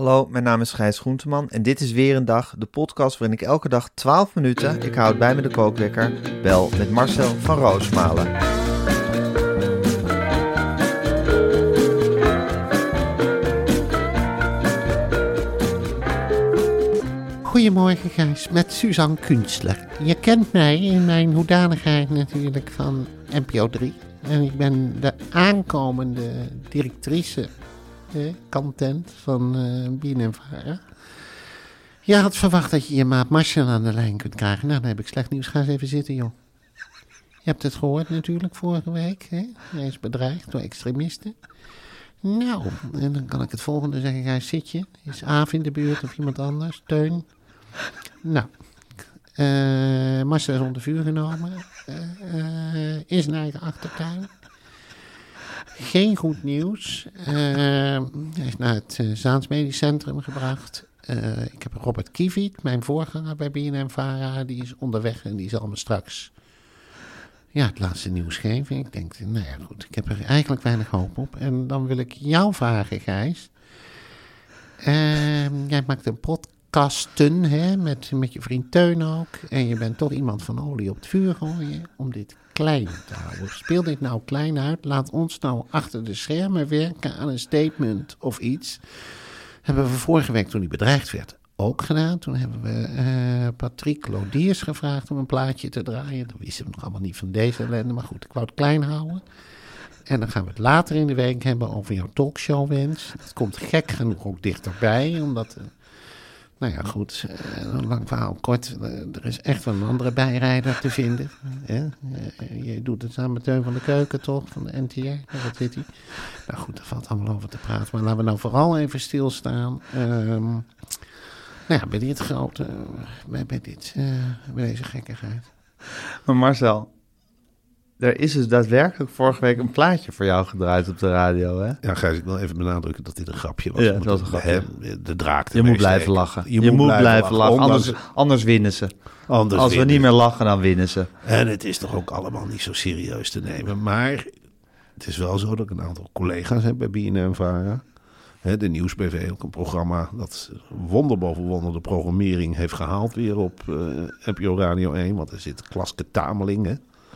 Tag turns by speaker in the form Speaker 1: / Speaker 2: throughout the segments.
Speaker 1: Hallo, mijn naam is Gijs Groenteman en dit is weer een dag, de podcast waarin ik elke dag 12 minuten, ik houd bij me de kookwekker, bel met Marcel van Roosmalen.
Speaker 2: Goedemorgen Gijs, met Suzanne Kunstler. Je kent mij in mijn hoedanigheid natuurlijk van NPO 3. En ik ben de aankomende directrice, eh, content van BNNVARA. Je had verwacht dat je je maat Marcel aan de lijn kunt krijgen. Nou, dan heb ik slecht nieuws. Ga eens even zitten, joh. Je hebt het gehoord natuurlijk vorige week. Hè? Hij is bedreigd door extremisten. Nou, en dan kan ik het volgende zeggen. Gij zit je? Is Aaf in de buurt of iemand anders? Teun? Nou, eh Marcel is onder vuur genomen. Eh, eh, is naar de achtertuin. Geen goed nieuws. Eh, hij is naar het uh, Zaans Medisch Centrum gebracht. Eh, ik heb Robert Kieviet, mijn voorganger bij BNM-Vara. Die is onderweg en die zal me straks ja, het laatste nieuws geven. Ik denk, nou ja, goed, ik heb er eigenlijk weinig hoop op. En dan wil ik jou vragen, Gijs. Ehm, jij maakt een podcasten hè, met, met je vriend Teun ook. En je bent toch iemand van olie op het vuur gooien om dit klein te houden. Speel dit nou klein uit. Laat ons nou achter de schermen werken aan een statement of iets. Hebben we vorige week toen hij bedreigd werd ook gedaan. Toen hebben we eh, Patrick Lodiers gevraagd om een plaatje te draaien. Dat wisten we nog allemaal niet van deze ellende. Maar goed, ik wou het klein houden. En dan gaan we het later in de week hebben over jouw talkshowwens. Dat komt gek genoeg ook dichterbij. Omdat, nou ja goed, eh, een lang verhaal kort. eh, er is echt wel een andere bijrijder te vinden. Eh, je doet het samen met Teun van de Keuken toch, van de NTR. Wat zit hij? Nou goed, daar valt allemaal over te praten. Maar laten we nou vooral even stilstaan. Ehm nou ja, bij dit grote, bij, bij, dit, eh, bij deze gekkigheid.
Speaker 1: Maar Marcel, er is dus daadwerkelijk vorige week een plaatje voor jou gedraaid op de radio, hè?
Speaker 3: Ja, Gijs, ik wil even benadrukken dat dit een grapje was.
Speaker 1: Ja, het was een grapje.
Speaker 3: De draak
Speaker 1: Je moet blijven lachen. Je, moet, blijven lachen, anders, anders winnen ze.
Speaker 3: anders
Speaker 1: Als we niet meer lachen, dan winnen ze.
Speaker 3: En het is toch ook allemaal niet zo serieus te nemen. Maar het is wel zo dat ik een aantal collega's heb bij BNN Vara. Hè, de Nieuwsbv, ook een programma dat wonder boven wonder de programmering heeft gehaald weer op eh NPO Radio 1. Want er zit Klaske Tameling, hè.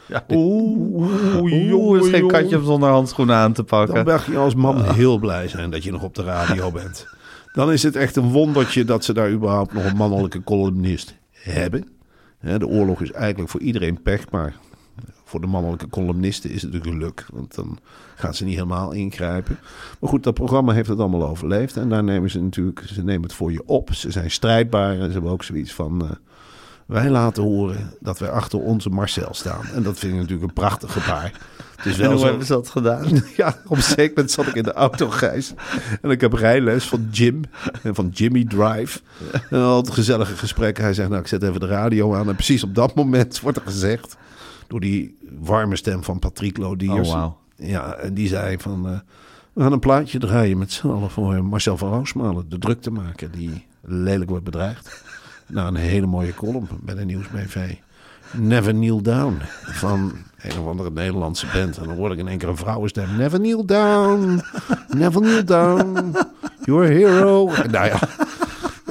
Speaker 1: Ja, Oeh, oeh, is geen katje om zonder handschoenen aan te pakken.
Speaker 3: Dan mag je als man heel blij zijn dat je nog op de radio bent. Dan is het echt een wondertje dat ze daar überhaupt nog een mannelijke columnist hebben. Hè, De oorlog is eigenlijk voor iedereen pech, maar voor de mannelijke columnisten is het een geluk. Want dan gaan ze niet helemaal ingrijpen. Maar goed, dat programma heeft het allemaal overleefd. En daar nemen ze natuurlijk, ze nemen het voor je op. Ze zijn strijdbaar en ze hebben ook zoiets van... wij laten horen dat wij achter onze Marcel staan. En dat vind ik natuurlijk een prachtig gebaar. Het is
Speaker 1: En
Speaker 3: wel
Speaker 1: hoe
Speaker 3: zo...
Speaker 1: hebben ze dat gedaan?
Speaker 3: Ja, op een zeker moment zat ik in de auto, Gijs. En ik heb rijles van Jim, en van Jimmy Drive. En al gezellige gesprekken. Hij zegt, nou, ik zet even de radio aan. En precies op dat moment wordt er gezegd... door die warme stem van Patrick Lodiers.
Speaker 1: Oh, wauw.
Speaker 3: Ja, en die zei van... eh, we gaan een plaatje draaien met z'n allen voor Marcel van Roosmalen. De druk te maken die lelijk wordt bedreigd. Nou, een hele mooie column bij de Nieuwsbv. Never Kneel Down van een of andere Nederlandse band. En dan hoor ik in één keer een vrouwenstem. Never kneel down, never kneel down, you're a hero. En nou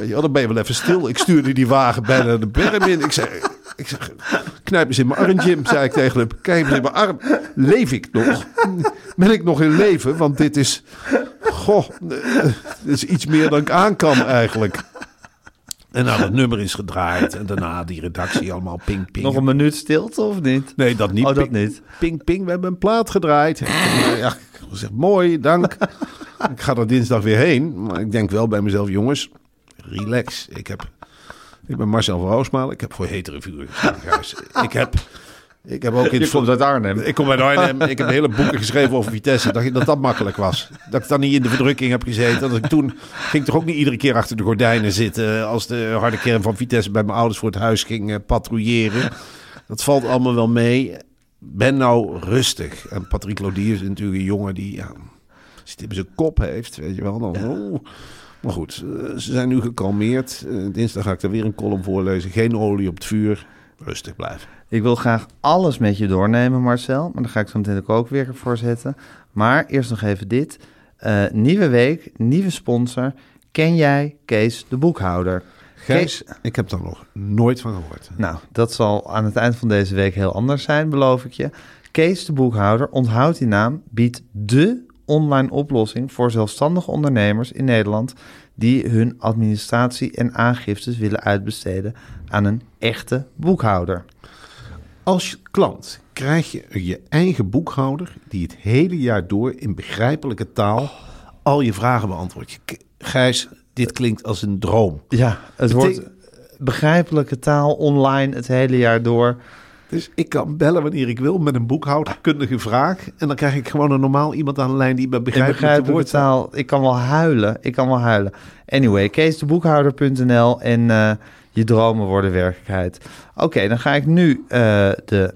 Speaker 3: ja, dan ben je wel even stil. Ik stuurde die wagen bijna de berm in. Ik zeg, ik zeg knijp eens in mijn arm, Jim, zei ik tegen hem. Kijk eens in mijn arm. Leef ik nog? Ben ik nog in leven? Want dit is goh, dit is iets meer dan ik aan kan eigenlijk. En nou, dat nummer is gedraaid. En daarna die redactie allemaal ping, ping.
Speaker 1: Nog een minuut stilte of niet?
Speaker 3: Nee, dat niet.
Speaker 1: Oh, dat
Speaker 3: Ping,
Speaker 1: niet.
Speaker 3: Ping, ping, we hebben een plaat gedraaid. Ja, ik zeg, mooi, dank. ik ga er dinsdag weer heen. Maar ik denk wel bij mezelf, jongens, relax. Ik, heb, ik ben Marcel van Roosmalen. Ik heb voor hetere vuur. Ik heb... Ik heb ook in
Speaker 1: komt uit Arnhem.
Speaker 3: Ik kom uit Arnhem. Ik heb hele boeken geschreven over Vitesse. Dacht je dat dat makkelijk was? Dat ik dan niet in de verdrukking heb gezeten. Dat ik toen ging ik toch ook niet iedere keer achter de gordijnen zitten. Als de harde kern van Vitesse bij mijn ouders voor het huis ging eh, patrouilleren. Dat valt allemaal wel mee. Ben nou rustig. En Patrick Lodier is natuurlijk een jongen die ja, in zijn kop heeft. Weet je wel. Dan, oeh. Maar goed, eh, ze zijn nu gekalmeerd. Eh, dinsdag ga ik er weer een column voorlezen. Geen olie op het vuur. Rustig blijven.
Speaker 1: Ik wil graag alles met je doornemen, Marcel. Maar dan ga ik zo meteen de kookwekker voor zetten. Maar eerst nog even dit. Eh, nieuwe week, nieuwe sponsor. Ken jij Kees de boekhouder?
Speaker 3: Gijs, ik heb daar nog nooit van gehoord.
Speaker 1: Nou, dat zal aan het eind van deze week heel anders zijn, beloof ik je. Kees de boekhouder, onthoud die naam, biedt de online oplossing voor zelfstandige ondernemers in Nederland die hun administratie en aangiftes willen uitbesteden aan een echte boekhouder.
Speaker 3: Als klant krijg je je eigen boekhouder die het hele jaar door in begrijpelijke taal al je vragen beantwoordt. Gijs, dit klinkt als een droom.
Speaker 1: Ja, het wordt begrijpelijke taal online het hele jaar door.
Speaker 3: Dus ik kan bellen wanneer ik wil met een boekhouderkundige vraag. En dan krijg ik gewoon een normaal iemand aan de lijn die me woord staat.
Speaker 1: taal. Ik kan wel huilen. Ik kan wel huilen. Anyway, keesdeboekhouder.nl en eh, je dromen worden werkelijkheid. Oké, dan ga ik nu eh, de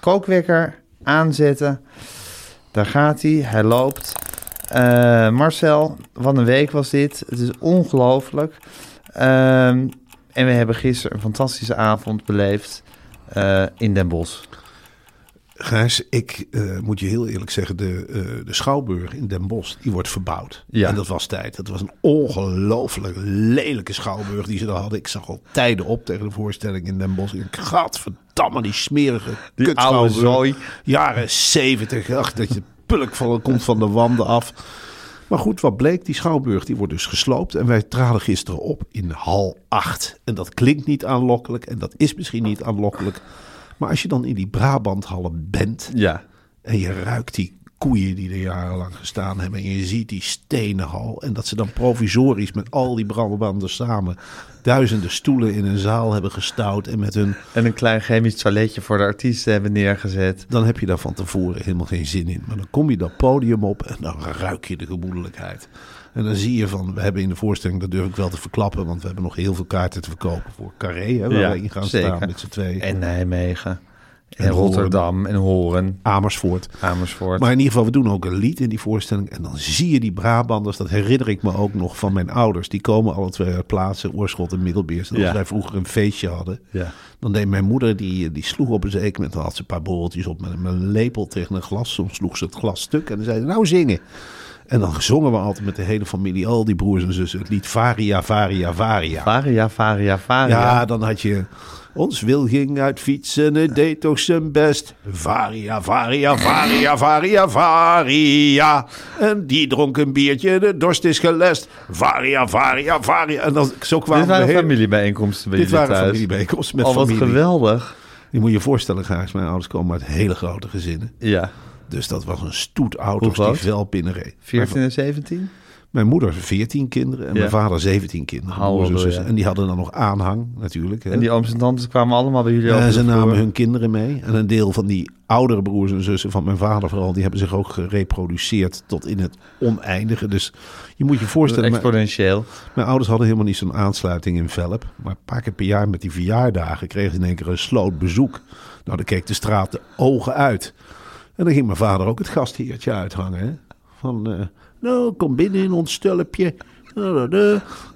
Speaker 1: kookwekker aanzetten. Daar gaat hij. Hij loopt. Eh, Marcel, wat een week was dit. Het is ongelooflijk. Ehm, en we hebben gisteren een fantastische avond beleefd eh, in Den Bosch.
Speaker 3: Gijs, ik eh, moet je heel eerlijk zeggen, de, eh, de Schouwburg in Den Bosch, die wordt verbouwd.
Speaker 1: Ja.
Speaker 3: En dat was tijd. Dat was een ongelooflijk lelijke Schouwburg die ze daar hadden. Ik zag al tijden op tegen de voorstelling in Den Bosch. Ik gadverdamme, die smerige
Speaker 1: Die oude zooi.
Speaker 3: Jaren zeventig, ach, dat je pulk van, komt van de wanden af. Maar goed, wat bleek, die Schouwburg die wordt dus gesloopt. En wij traden gisteren op in hal 8. En dat klinkt niet aanlokkelijk en dat is misschien niet aanlokkelijk. Maar als je dan in die Brabanthallen bent
Speaker 1: Ja.
Speaker 3: en je ruikt die koeien die er jarenlang gestaan hebben. En je ziet die stenen hal. En dat ze dan provisorisch met al die brandbanden samen duizenden stoelen in een zaal hebben gestouwd. En met hun
Speaker 1: En een klein chemisch toiletje voor de artiesten hebben neergezet.
Speaker 3: dan heb je daar van tevoren helemaal geen zin in. Maar dan kom je dat podium op en dan ruik je de gemoedelijkheid. En dan zie je van, we hebben in de voorstelling, dat durf ik wel te verklappen, want we hebben nog heel veel kaarten te verkopen voor Carré, hè, waar
Speaker 1: Ja,
Speaker 3: we in gaan
Speaker 1: zeker.
Speaker 3: staan met z'n tweeën.
Speaker 1: En Nijmegen. En,
Speaker 3: En
Speaker 1: Rotterdam. En Horen.
Speaker 3: Amersfoort.
Speaker 1: Amersfoort.
Speaker 3: Maar in ieder geval, we doen ook een lied in die voorstelling. En dan zie je die Brabanders, dat herinner ik me ook nog van mijn ouders. Die komen alle twee uit plaatsen, Oorschot en Middelbeers. En als
Speaker 1: Ja.
Speaker 3: wij vroeger een feestje hadden,
Speaker 1: Ja.
Speaker 3: dan deed mijn moeder, die, die sloeg op een zeker moment, dan had ze een paar borreltjes op met, met een lepel tegen een glas. Soms sloeg ze het glas stuk en dan zei ze, nou zingen. En dan zongen we altijd met de hele familie, al die broers en zussen, het lied Varia, Varia, Varia.
Speaker 1: Varia, Varia, Varia.
Speaker 3: Ja, dan had je... Ons wil ging uit fietsen, het deed toch zijn best. Varia, varia, varia, varia, varia. En die dronk een biertje, de dorst is gelest. Varia, varia, varia. En dan, zo kwamen
Speaker 1: Dit waren
Speaker 3: heel-
Speaker 1: familiebijeenkomsten bij
Speaker 3: Dit waren
Speaker 1: thuis.
Speaker 3: familiebijeenkomsten met
Speaker 1: Oh, wat
Speaker 3: familie.
Speaker 1: geweldig.
Speaker 3: Je moet je voorstellen, Gijs, mijn ouders komen uit hele grote gezinnen.
Speaker 1: Ja.
Speaker 3: Dus dat was een stoet auto's die vel binnenreed.
Speaker 1: 14 en 17?
Speaker 3: Mijn moeder 14 kinderen en
Speaker 1: Ja.
Speaker 3: mijn vader 17 kinderen. Broers en zussen.
Speaker 1: ja.
Speaker 3: En die hadden dan nog aanhang natuurlijk. hè.
Speaker 1: En die ooms en tantes kwamen allemaal bij jullie over
Speaker 3: En ze namen hun kinderen mee. En een deel van die oudere broers en zussen van mijn vader vooral... die hebben zich ook gereproduceerd tot in het oneindige. Dus je moet je voorstellen... Mijn,
Speaker 1: Exponentieel.
Speaker 3: mijn ouders hadden helemaal niet zo'n aansluiting in Velp. Maar een paar keer per jaar met die verjaardagen... kregen ze in één keer een sloot bezoek. Nou, dan keek de straat de ogen uit. En dan ging mijn vader ook het gastheertje uithangen. Hè? Van, eh, nou, kom binnen in ons stulpje.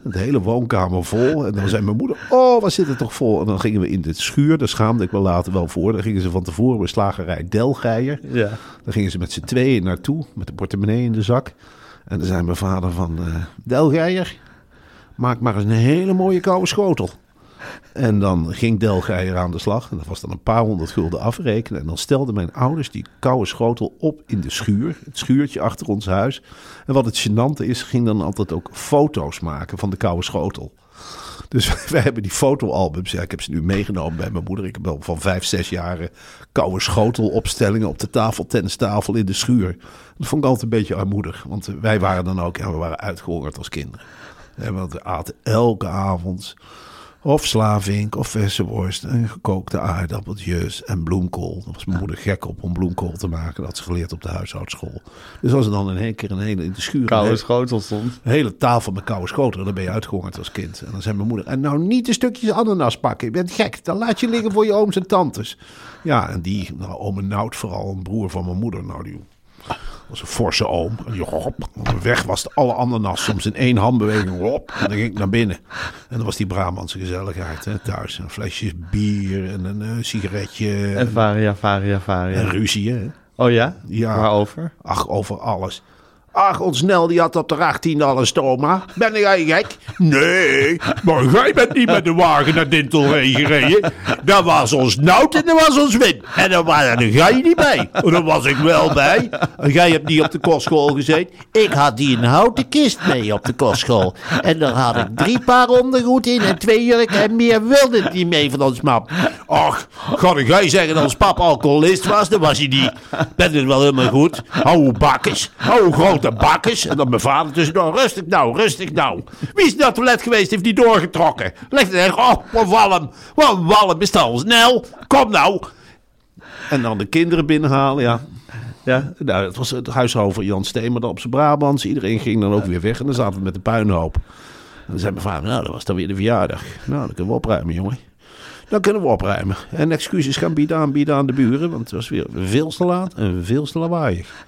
Speaker 3: De hele woonkamer vol. En dan zei mijn moeder, oh, wat zit er toch vol? En dan gingen we in de schuur, daar schaamde ik me later wel voor. Dan gingen ze van tevoren bij slagerij Delgeijer.
Speaker 1: Ja.
Speaker 3: Dan gingen ze met z'n tweeën naartoe, met de portemonnee in de zak. En dan zei mijn vader van, eh Delgeijer, maak maar eens een hele mooie koude schotel. En dan ging Delgeijer aan de slag. En dat was dan een paar honderd gulden afrekenen. En dan stelden mijn ouders die koude schotel op in de schuur. Het schuurtje achter ons huis. En wat het gênante is, ging dan altijd ook foto's maken van de koude schotel. Dus wij hebben die fotoalbums. Ja, ik heb ze nu meegenomen bij mijn moeder. Ik heb wel van vijf, zes jaren koude schotelopstellingen op de tafel, tennistafel in de schuur. Dat vond ik altijd een beetje armoedig. Want wij waren dan ook, we waren uitgehongerd als kinderen. En we aten elke avond of slavink of verse worst en gekookte aardappeltjes en bloemkool. Daar was mijn moeder gek op om bloemkool te maken. Dat had ze geleerd op de huishoudschool. Dus als er dan in één keer een hele in de schuur...
Speaker 1: Koude
Speaker 3: een
Speaker 1: schotel stond.
Speaker 3: hele tafel met koude schotel. Dan ben je uitgehongerd als kind. En dan zei mijn moeder... En nou niet de stukjes ananas pakken. Je bent gek. Dan laat je liggen voor je ooms en tantes. Ja, en die... Nou, oom en Nout vooral. Een broer van mijn moeder. Nou, die was een forse oom. En die hop, weg was de alle ananas. Soms in één handbeweging. Hop, en dan ging ik naar binnen. En dan was die Brabantse gezelligheid hè, thuis. Een flesje bier en een eh, sigaretje.
Speaker 1: En varia, varia, varia.
Speaker 3: en ruzie, hè.
Speaker 1: Oh ja?
Speaker 3: Ja.
Speaker 1: Waarover?
Speaker 3: Ach, over alles. Ach, ons Nel die had op de 18 al een stoma. Ben jij gek? Nee, maar jij bent niet met de wagen naar Dintelree gereden. Dat was ons Nout en dat was ons Win. En dan waren jij niet bij. Oh, Daar was ik wel bij. En jij hebt niet op de kostschool gezeten.
Speaker 2: Ik had die een houten kist mee op de kostschool. En daar had ik drie paar ondergoed in en twee jurken en meer wilde het niet mee van ons map.
Speaker 3: Ach, ga jij zeggen dat ons pap alcoholist was? Dat was hij niet. Dat is wel helemaal goed. Hou bakkes. Hou grote bakkes. En dan mijn vader tussendoor. Rustig nou, rustig nou. Wie is naar het toilet geweest, heeft die doorgetrokken. Leg het echt. Oh, wat walm. Wat walm is dat ons Nel. Kom nou. En dan de kinderen binnenhalen, ja.
Speaker 1: Ja.
Speaker 3: Nou, het was het huishouden van Jan Steemer op zijn Brabants. Iedereen ging dan ook weer weg. En dan zaten we met de puinhoop. En dan zei mijn vader, nou, dat was dan weer de verjaardag. Nou, dan kunnen we opruimen, jongen. Dan kunnen we opruimen. En excuses gaan bieden aanbieden aan de buren. Want het was weer veel te laat en veel te lawaaiig.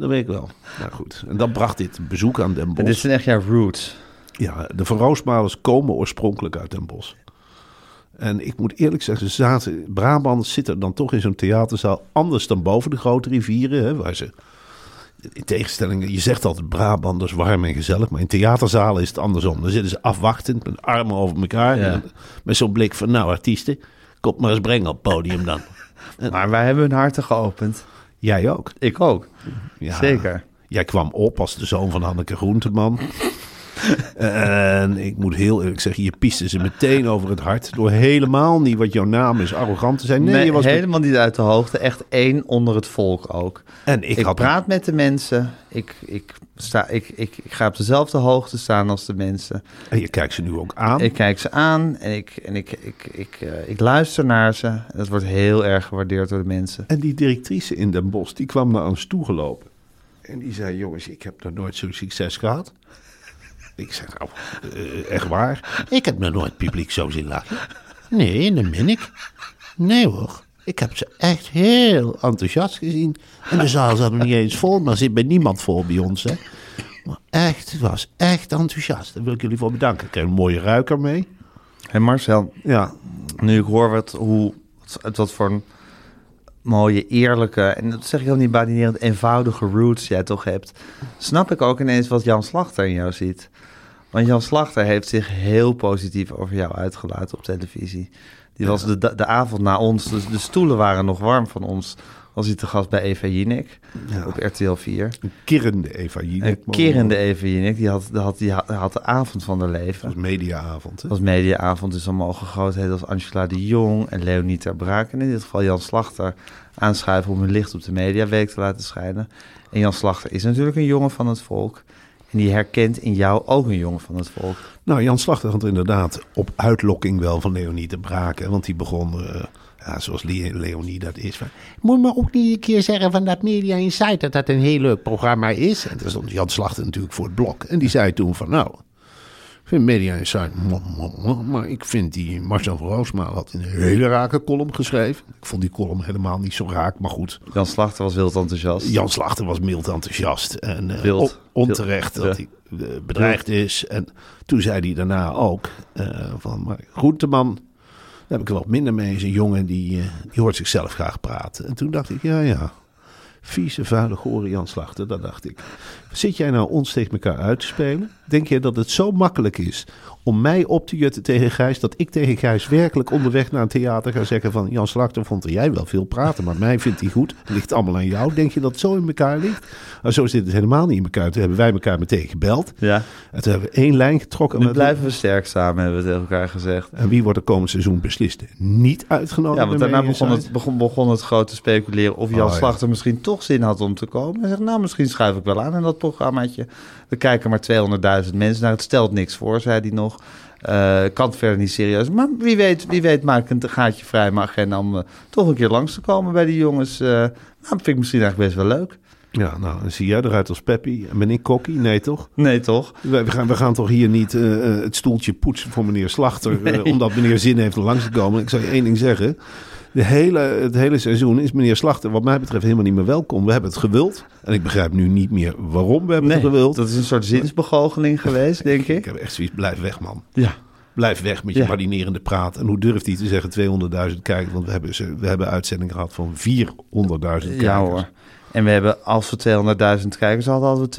Speaker 3: Dat weet ik wel. Nou goed. En dan bracht dit bezoek aan Den
Speaker 1: En dit
Speaker 3: Bosch.
Speaker 1: zijn echt jouw roots.
Speaker 3: Ja, de Van Roosmalers komen oorspronkelijk uit Den Bosch. En ik moet eerlijk zeggen, ze zaten, Brabant zit er dan toch in zo'n theaterzaal anders dan boven de grote rivieren. Hè, waar ze, in tegenstelling, je zegt altijd Brabanders warm en gezellig. Maar in theaterzalen is het andersom. Dan zitten ze afwachtend met armen over elkaar.
Speaker 1: Ja.
Speaker 3: En met zo'n blik van, nou artiesten, kom maar eens brengen op het podium dan.
Speaker 1: Maar wij hebben hun harten geopend.
Speaker 3: Jij ook.
Speaker 1: Ik ook.
Speaker 3: Ja.
Speaker 1: Zeker.
Speaker 3: Jij kwam op als de zoon van Hanneke Groenteman. En ik moet heel eerlijk zeggen, je pieste ze meteen over het hart. Door helemaal niet wat jouw naam is, arrogant te zijn. Nee,
Speaker 1: Nee,
Speaker 3: je was
Speaker 1: helemaal niet uit de hoogte. Echt één onder het volk ook.
Speaker 3: En ik,
Speaker 1: Ik,
Speaker 3: had
Speaker 1: praat met de mensen. Ik, ik, sta, ik, ik, ik ga op dezelfde hoogte staan als de mensen.
Speaker 3: En je kijkt ze nu ook aan.
Speaker 1: Ik kijk ze aan en ik, en ik, ik, ik, eh, ik luister naar ze. En dat wordt heel erg gewaardeerd door de mensen.
Speaker 3: En die directrice in Den Bosch, die kwam naar ons toegelopen. En die zei, jongens, ik heb nog nooit zo'n succes gehad. Ik zeg, nou, echt waar?
Speaker 2: Ik heb nog nooit publiek zo zien lachen. Nee, dat meen ik. Nee hoor. Ik heb ze echt heel enthousiast gezien. En de zaal zat nog niet eens vol, maar zit bij niemand vol bij ons. Hè. Maar echt, het was echt enthousiast.
Speaker 3: Daar wil ik jullie voor bedanken. Ik kreeg een mooie ruiker mee.
Speaker 1: En Marcel,
Speaker 3: Ja,
Speaker 1: nu ik hoor wat, hoe, wat, wat voor een mooie, eerlijke... en dat zeg ik ook niet badinerend, eenvoudige roots jij toch hebt... snap ik ook ineens wat Jan Slachter in jou ziet. Want Jan Slachter heeft zich heel positief over jou uitgelaten op televisie. Die was de, de avond na ons, dus de stoelen waren nog warm van ons... was hij te gast bij Eva Jinek op RTL 4.
Speaker 3: een kirrende Eva Jinek.
Speaker 1: Een kerende Eva Jinek, die had, die had, die had, de avond van haar leven.
Speaker 3: Dat was mediaavond.
Speaker 1: Dat was mediaavond, dus mogen grootheden als Angela de Jong en Leonie ter Braak... en in dit geval Jan Slachter aanschuiven om hun licht op de mediaweek te laten schijnen. En Jan Slachter is natuurlijk een jongen van het volk... en die herkent in jou ook een jongen van het volk.
Speaker 3: Nou, Jan Slachter had inderdaad op uitlokking wel van Leonie te braken. Want die begon, eh, ja, zoals Le- Leonie dat is. van,
Speaker 2: Moet me ook niet een keer zeggen van dat Media Insight dat dat een heel leuk programma is.
Speaker 3: En toen stond Jan Slachter natuurlijk voor het blok. En die zei toen van, nou, vind Media Insight, maar ik vind die Marcel van Roosmaal had een hele rake column geschreven. Ik vond die column helemaal niet zo raak, maar goed.
Speaker 1: Jan Slachter was wild enthousiast.
Speaker 3: Jan Slachter was mild enthousiast en eh,
Speaker 1: Wild.
Speaker 3: on- onterecht
Speaker 1: Wild.
Speaker 3: dat hij eh, bedreigd is. En toen zei hij daarna ook eh, van, maar Groenteman, daar heb ik er wat minder mee. Is een jongen die, die hoort zichzelf graag praten. En toen dacht ik, ja, ja. Vieze, vuile, gore Jan Slachter, dat dacht ik. Zit jij nou ons tegen elkaar uit te spelen? Denk je dat het zo makkelijk is om mij op te jutten tegen Gijs... dat ik tegen Gijs werkelijk onderweg naar een theater ga zeggen van... Jan Slachter vond er jij wel veel praten, maar mij vindt hij goed. Het ligt allemaal aan jou. Denk je dat het zo in elkaar ligt? Nou, zo zit het helemaal niet in elkaar. Toen hebben wij elkaar meteen gebeld.
Speaker 1: Ja.
Speaker 3: En toen hebben we één lijn getrokken.
Speaker 1: Nu
Speaker 3: met-
Speaker 1: blijven we sterk samen, hebben we tegen elkaar gezegd.
Speaker 3: En wie wordt er komend seizoen beslist? Niet uitgenodigd.
Speaker 1: Ja, want daarna begon het, begon, begon het groot te speculeren of Jan
Speaker 3: Oh, ja.
Speaker 1: Slachter misschien toch zin had om te komen. Hij zegt, nou, misschien schuif ik wel aan in dat programmaatje. Er kijken maar 200.000 mensen naar. Het stelt niks voor, zei hij nog. Eh, kan het verder niet serieus. Maar wie weet, wie weet maak ik een gaatje vrij mijn agenda om eh, toch een keer langs te komen bij die jongens. Eh, nou, vind ik misschien eigenlijk best wel leuk.
Speaker 3: Ja, nou, dan zie jij eruit als Peppy. En ben ik Kokkie? Nee, toch?
Speaker 1: Nee, toch?
Speaker 3: We, we gaan, we gaan toch hier niet eh, het stoeltje poetsen voor meneer Slachter... omdat meneer zin heeft om langs te komen. Ik zal je één ding zeggen. De hele, het hele seizoen is meneer Slachter wat mij betreft helemaal niet meer welkom. We hebben het gewild. En ik begrijp nu niet meer waarom we hebben
Speaker 1: Nee,
Speaker 3: het gewild.
Speaker 1: dat is een soort zinsbegoocheling geweest, denk
Speaker 3: Ik
Speaker 1: ik.
Speaker 3: heb echt zoiets, blijf weg man.
Speaker 1: Ja.
Speaker 3: Blijf weg met je
Speaker 1: Ja.
Speaker 3: marinerende praat. En hoe durft hij te zeggen 200.000 kijkers? Want we hebben, we hebben uitzending gehad van 400.000 kijkers.
Speaker 1: Ja hoor. En we hebben, als we 200.000 kijkers hadden, hadden we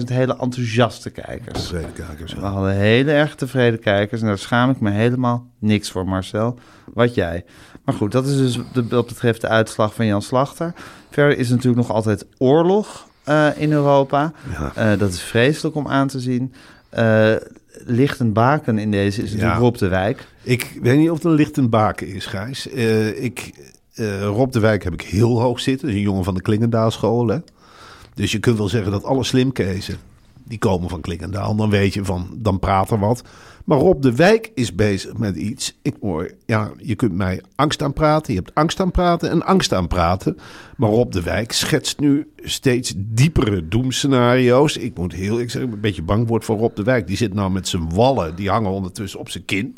Speaker 1: 200.000 hele enthousiaste kijkers.
Speaker 3: Tevreden kijkers.
Speaker 1: We hadden hele erg tevreden kijkers. En daar schaam ik me helemaal niks voor, Marcel. Wat jij. Maar goed, dat is dus de, wat betreft de uitslag van Jan Slachter. Verder is natuurlijk nog altijd oorlog eh, in Europa.
Speaker 3: Ja.
Speaker 1: Eh, dat is vreselijk om aan te zien. Eh licht een baken in deze is natuurlijk
Speaker 3: Ja.
Speaker 1: Rob de Wijk.
Speaker 3: Ik weet niet of het een lichtenbaken is, Gijs. Eh, ik, eh, Rob de Wijk heb ik heel hoog zitten. Dat is een jongen van de Klingendaalschool. Hè? Dus je kunt wel zeggen dat alle slimkezen, die komen van Klingendaal. Dan weet je van, dan praat er wat. Maar Rob de Wijk is bezig met iets. Ik hoor, ja, je kunt mij angst aan praten. Je hebt angst aan praten en angst aan praten. Maar Rob de Wijk schetst nu steeds diepere doemscenario's. Ik moet heel, ik zeg, een beetje bang word voor Rob de Wijk. Die zit nou met zijn wallen, die hangen ondertussen op zijn kin.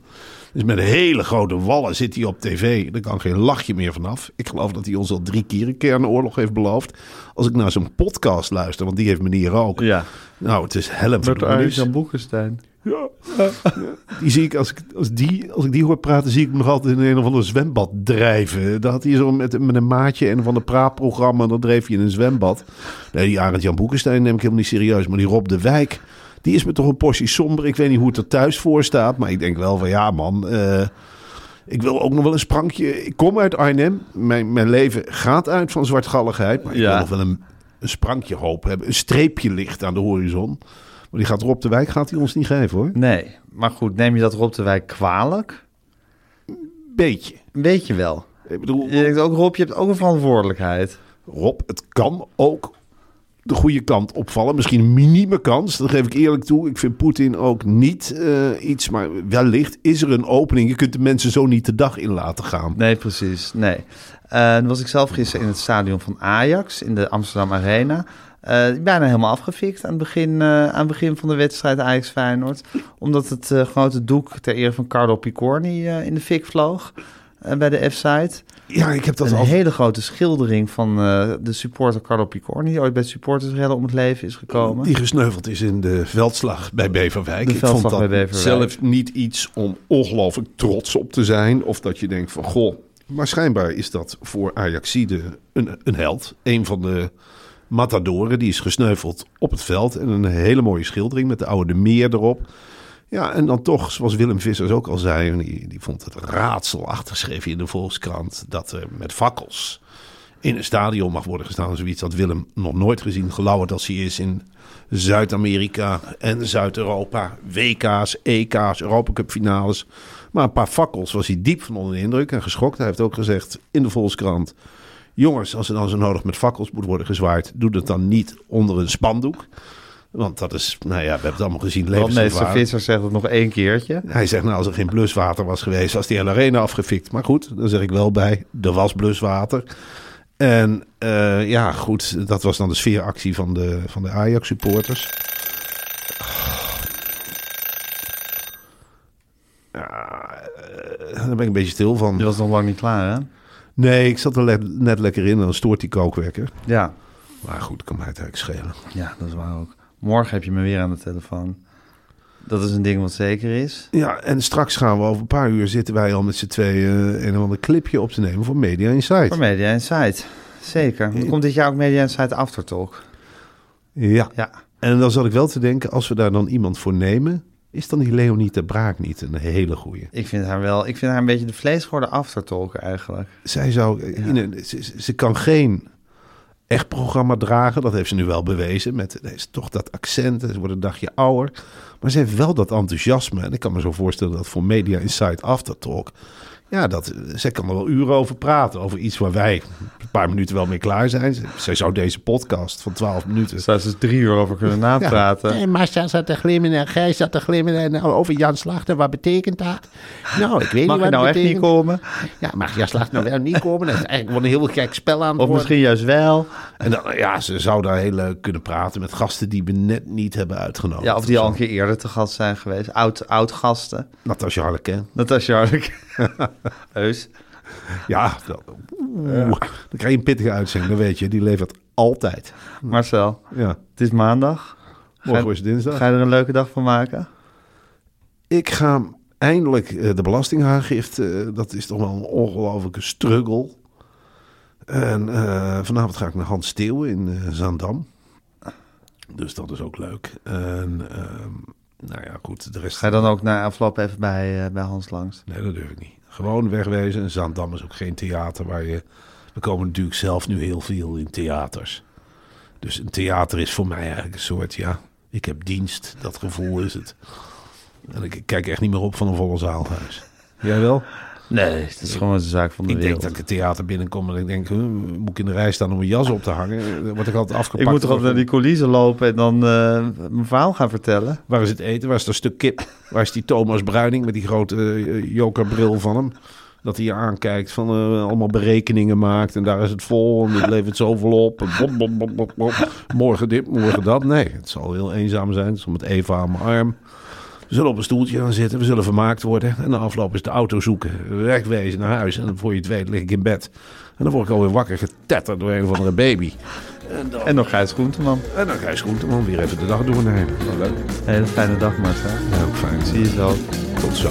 Speaker 3: Dus met hele grote wallen zit hij op tv. Daar kan geen lachje meer vanaf. Ik geloof dat hij ons al drie keer een kernoorlog heeft beloofd. Als ik naar zijn podcast luister, want die heeft meneer ook.
Speaker 1: Ja.
Speaker 3: Nou, het is helm
Speaker 1: Met
Speaker 3: van
Speaker 1: Arjan Boekenstein.
Speaker 3: ja. Die zie ik, als ik, als, die, als ik die hoor praten, zie ik hem nog altijd in een of ander zwembad drijven. Dat had hij zo met, met een maatje en van de praatprogramma, dan dreef hij in een zwembad. Nee, die Arend Jan Boekenstein neem ik helemaal niet serieus. Maar die Rob de Wijk, die is me toch een portie somber. Ik weet niet hoe het er thuis voor staat, maar ik denk wel van ja man... eh, ik wil ook nog wel een sprankje. Ik kom uit Arnhem. Mijn, mijn leven gaat uit van zwartgalligheid. Maar ik
Speaker 1: Ja.
Speaker 3: wil nog wel een, een sprankje hoop hebben. Een streepje licht aan de horizon. Maar die gaat Rob de Wijk gaat hij ons niet geven hoor.
Speaker 1: Nee, maar goed, neem je dat Rob de Wijk kwalijk?
Speaker 3: Beetje.
Speaker 1: Weet je wel.
Speaker 3: Ik bedoel,
Speaker 1: Je denkt ook, Rob, je hebt ook een verantwoordelijkheid.
Speaker 3: Rob, het kan ook de goede kant opvallen. Misschien een minieme kans, dat geef ik eerlijk toe. Ik vind Poetin ook niet eh, iets, maar wellicht is er een opening. Je kunt de mensen zo niet de dag in laten gaan.
Speaker 1: Nee, precies. Nee. Dan was ik zelf gisteren in het stadion van Ajax, in de Amsterdam Arena. Eh, bijna helemaal afgefikt aan het, begin, aan het begin van de wedstrijd Ajax-Feyenoord. Omdat het grote doek ter ere van Carlo Picorni in de fik vloog bij de F-site.
Speaker 3: Ja, ik heb dat
Speaker 1: Een
Speaker 3: al...
Speaker 1: hele grote schildering van eh, de supporter Carlo Picorni... die ooit bij supportersrellen om het leven is gekomen.
Speaker 3: Die gesneuveld is in de veldslag bij Beverwijk.
Speaker 1: De
Speaker 3: ik vond dat
Speaker 1: bij Beverwijk.
Speaker 3: zelf niet iets om ongelooflijk trots op te zijn. Of dat je denkt van, goh... Maar schijnbaar is dat voor Ajaxide een, een held. Een van de matadoren, die is gesneuveld op het veld. En een hele mooie schildering met de oude de Meer erop. Ja, en dan toch, zoals Willem Vissers ook al zei... Die, die vond het raadselachtig, schreef in de Volkskrant... dat er met fakkels in een stadion mag worden gestaan. Zoiets had Willem nog nooit gezien. Gelauwerd als hij is in Zuid-Amerika en Zuid-Europa. WK's, EK's, Europacup finales. Maar een paar fakkels was hij diep van onder de indruk en geschokt. Hij heeft ook gezegd in de Volkskrant... Jongens, als er dan zo nodig met fakkels moet worden gezwaaid... doe dat dan niet onder een spandoek. Want dat is, nou ja, we hebben het allemaal gezien,
Speaker 1: meester. Visser zegt het nog één keertje.
Speaker 3: Hij zegt, nou, als er geen bluswater was geweest, was die hele arena afgefikt. Maar goed, dan zeg ik wel bij, er was bluswater. En eh, ja, goed, dat was dan de sfeeractie van de, van de Ajax-supporters. Ja, eh, daar ben ik een beetje stil van.
Speaker 1: Die was nog lang niet klaar, hè?
Speaker 3: Nee, ik zat er le- net lekker in en dan stoort die kookwekker.
Speaker 1: Ja.
Speaker 3: Maar goed, kan mij het eigenlijk schelen.
Speaker 1: Ja, dat is waar ook. Morgen heb je me weer aan de telefoon. Dat is een ding wat zeker is.
Speaker 3: Ja, en straks gaan we over een paar uur zitten wij al met z'n tweeën een of ander clipje op te nemen voor Media Insight.
Speaker 1: Voor Media Insight. Zeker. Er komt dit jaar ook Media Insight Aftertalk.
Speaker 3: Ja,
Speaker 1: Ja.
Speaker 3: En dan zat ik wel te denken, als we daar dan iemand voor nemen... is dan die Leonie de Braak niet een hele goeie?
Speaker 1: Ik vind haar wel, ik vind haar een beetje de vleesgeworden aftertolker eigenlijk.
Speaker 3: Zij zou, in een, ze kan geen echt programma dragen. Dat heeft ze nu wel bewezen. Met deze, toch dat accent. en Ze wordt een dagje ouder. Maar ze heeft wel dat enthousiasme. En ik kan me zo voorstellen dat voor Media Insight Aftertalk... Ja, dat, zij kan er wel uren over praten. Over iets waar wij een paar minuten wel mee klaar zijn. Zij zou deze podcast van 12 minuten...
Speaker 1: Zou ze drie uur over kunnen napraten.
Speaker 2: En Marcia zat te glimmen en Gijs zat te glimmen en nou, over Jan Slachter. Wat betekent dat? Nou, ik weet
Speaker 1: Mag
Speaker 2: niet wat
Speaker 1: nou echt niet komen?
Speaker 2: Ja, mag Jan Slachter nou wel niet komen? Dat is eigenlijk wel een heel gek spel aan het
Speaker 1: Of
Speaker 2: worden.
Speaker 1: misschien juist wel.
Speaker 3: En dan, ja, ze zou daar heel leuk kunnen praten met gasten die we net niet hebben uitgenodigd.
Speaker 1: Ja, of die al een keer eerder te gast zijn geweest. Oud, oud gasten.
Speaker 3: Natasja Harleken.
Speaker 1: Natasja Harlek. Heus.
Speaker 3: Ja, dat- oeh, dan krijg je een pittige uitzending, dan weet je. Die levert altijd.
Speaker 1: Marcel,
Speaker 3: Ja,
Speaker 1: het is maandag.
Speaker 3: morgen is dinsdag.
Speaker 1: Ga je er een leuke dag van maken?
Speaker 3: Ik ga eindelijk eh, de belastingaangifte. eh, dat is toch wel een ongelofelijke struggle. En eh, vanavond ga ik naar Hans Steeuwen in Zaandam. Dus dat is ook leuk. En ehm, nou ja, goed. De rest.
Speaker 1: Ga je dan ook na afloop even bij, eh, bij Hans langs?
Speaker 3: Nee, dat durf ik niet. Gewoon wegwezen. En Zaandam is ook geen theater waar je... We komen natuurlijk zelf nu heel veel in theaters. Dus een theater is voor mij eigenlijk een soort, ja... Ik heb dienst, dat gevoel is het. En ik kijk echt niet meer op van een volle zaalhuis. Jij wel?
Speaker 1: Nee, het is gewoon een zaak van de
Speaker 3: Ik denk
Speaker 1: wereld.
Speaker 3: dat ik het theater binnenkom en ik denk... huh, moet ik in de rij staan om mijn jas op te hangen? Dan word ik altijd afgepakt.
Speaker 1: Ik moet toch altijd naar die coulissen lopen en dan eh, mijn verhaal gaan vertellen.
Speaker 3: Waar is het eten? Waar is dat stuk kip? Waar is die Thomas Bruining met die grote eh, jokerbril van hem? Dat hij je aankijkt, van eh, allemaal berekeningen maakt. En daar is het vol en dit levert zoveel op. En bop, bop, bop, bop, bop. Morgen dit, morgen dat. Nee, het zal heel eenzaam zijn. Zo met Eva aan mijn arm. We zullen op een stoeltje gaan zitten. We zullen vermaakt worden. En na afloop is de auto zoeken. Wegwezen naar huis. En voor je het weet lig ik in bed. En dan word ik alweer wakker getetterd door een of andere baby. En dan,
Speaker 1: En nog Gijs Groenteman.
Speaker 3: en dan ga je Groenteman weer even de dag doornemen. Nou, leuk.
Speaker 1: Hele fijne dag, Marcel.
Speaker 3: Ja, ook fijn.
Speaker 1: Zie je zo.
Speaker 3: Tot zo.